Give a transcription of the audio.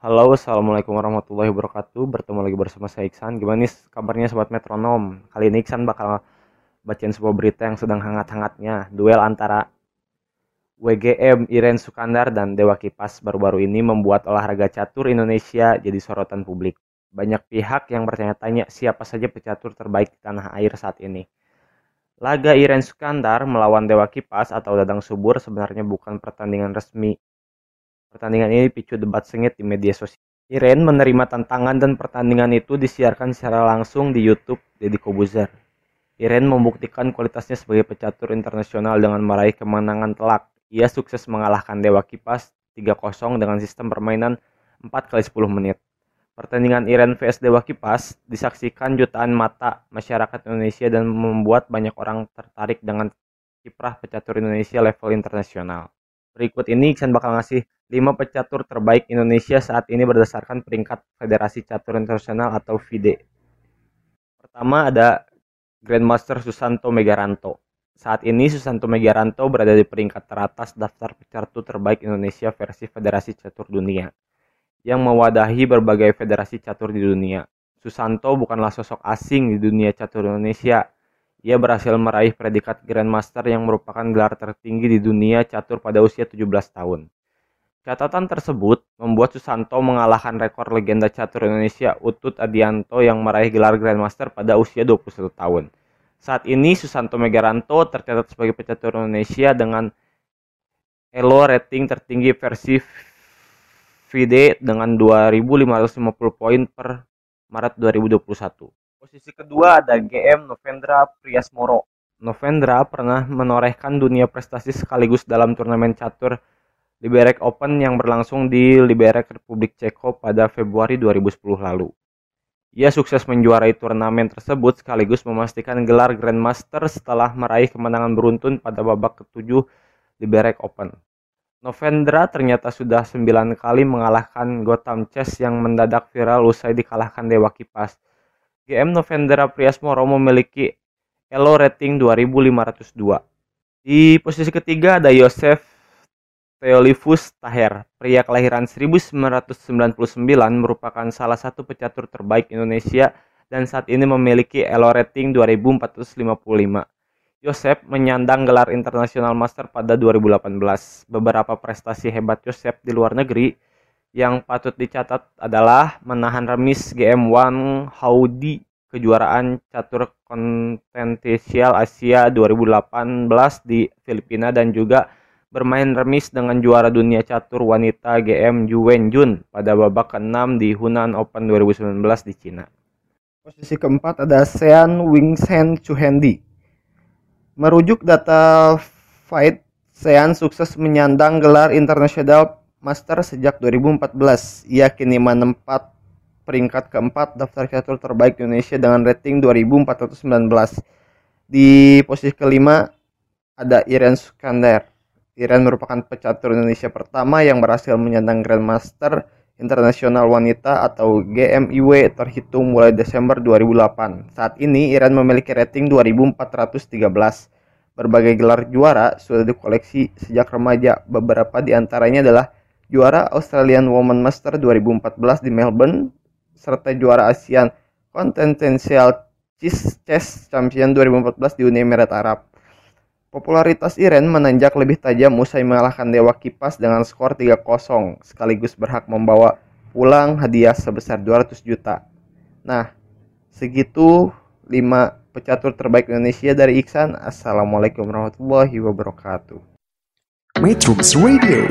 Halo, assalamualaikum warahmatullahi wabarakatuh. Bertemu lagi bersama saya Iksan. Gimana nih kabarnya sobat metronom? Kali ini Iksan bakal bacain sebuah berita yang sedang hangat-hangatnya. Duel antara WGM Iren Sukandar dan Dewa Kipas baru-baru ini membuat olahraga catur Indonesia jadi sorotan publik. Banyak pihak yang bertanya-tanya siapa saja pecatur terbaik di tanah air saat ini. Laga Iren Sukandar melawan Dewa Kipas atau Dadang Subur sebenarnya bukan pertandingan resmi Pertandingan ini picu debat sengit di media sosial. Iren menerima tantangan dan pertandingan itu disiarkan secara langsung di YouTube Deddy Kobuzer. Iren membuktikan kualitasnya sebagai pecatur internasional dengan meraih kemenangan telak. Ia sukses mengalahkan Dewa Kipas 3-0 dengan sistem permainan 4 kali 10 menit. Pertandingan Iren vs Dewa Kipas disaksikan jutaan mata masyarakat Indonesia dan membuat banyak orang tertarik dengan kiprah pecatur Indonesia level internasional. Berikut ini Iksan bakal ngasih 5 pecatur terbaik Indonesia saat ini berdasarkan peringkat Federasi Catur Internasional atau FIDE. Pertama ada Grandmaster Susanto Megaranto. Saat ini Susanto Megaranto berada di peringkat teratas daftar pecatur terbaik Indonesia versi Federasi Catur Dunia yang mewadahi berbagai federasi catur di dunia. Susanto bukanlah sosok asing di dunia catur Indonesia. Ia berhasil meraih predikat Grandmaster yang merupakan gelar tertinggi di dunia catur pada usia 17 tahun. Catatan tersebut membuat Susanto mengalahkan rekor legenda catur Indonesia Utut Adianto yang meraih gelar Grandmaster pada usia 21 tahun. Saat ini Susanto Megaranto tercatat sebagai pecatur Indonesia dengan elo rating tertinggi versi FIDE dengan 2550 poin per Maret 2021. Posisi kedua ada GM Novendra Priasmoro. Novendra pernah menorehkan dunia prestasi sekaligus dalam turnamen catur Liberec Open yang berlangsung di Liberec Republik Ceko pada Februari 2010 lalu. Ia sukses menjuarai turnamen tersebut sekaligus memastikan gelar Grandmaster setelah meraih kemenangan beruntun pada babak ketujuh Liberec Open. Novendra ternyata sudah 9 kali mengalahkan Gotham Chess yang mendadak viral usai dikalahkan Dewa Kipas. GM Novendra Priasmoro memiliki elo rating 2502. Di posisi ketiga ada Yosef Theolifus Taher, pria kelahiran 1999 merupakan salah satu pecatur terbaik Indonesia dan saat ini memiliki elo rating 2455. Yosef menyandang gelar International Master pada 2018. Beberapa prestasi hebat Yosef di luar negeri yang patut dicatat adalah menahan remis GM1 Haudi kejuaraan catur kontinental Asia 2018 di Filipina dan juga bermain remis dengan juara dunia catur wanita GM Ju Wenjun pada babak ke-6 di Hunan Open 2019 di Cina. Posisi keempat ada Sean Wingsen Chuhendi. Merujuk data Fight, Sean sukses menyandang gelar International Master sejak 2014. Ia kini menempat peringkat keempat daftar catur terbaik Indonesia dengan rating 2419. Di posisi kelima ada Iren Sukandar. Iren merupakan pecatur Indonesia pertama yang berhasil menyandang Grandmaster Internasional Wanita atau GMIW terhitung mulai Desember 2008. Saat ini Iren memiliki rating 2413. Berbagai gelar juara sudah dikoleksi sejak remaja. Beberapa di antaranya adalah juara Australian Women Master 2014 di Melbourne serta juara ASEAN Continental Chess Champion 2014 di Uni Emirat Arab. Popularitas Iren menanjak lebih tajam usai mengalahkan Dewa Kipas dengan skor 3-0 sekaligus berhak membawa pulang hadiah sebesar 200 juta. Nah, segitu 5 pecatur terbaik Indonesia dari Iksan. Assalamualaikum warahmatullahi wabarakatuh. Metrums Radio.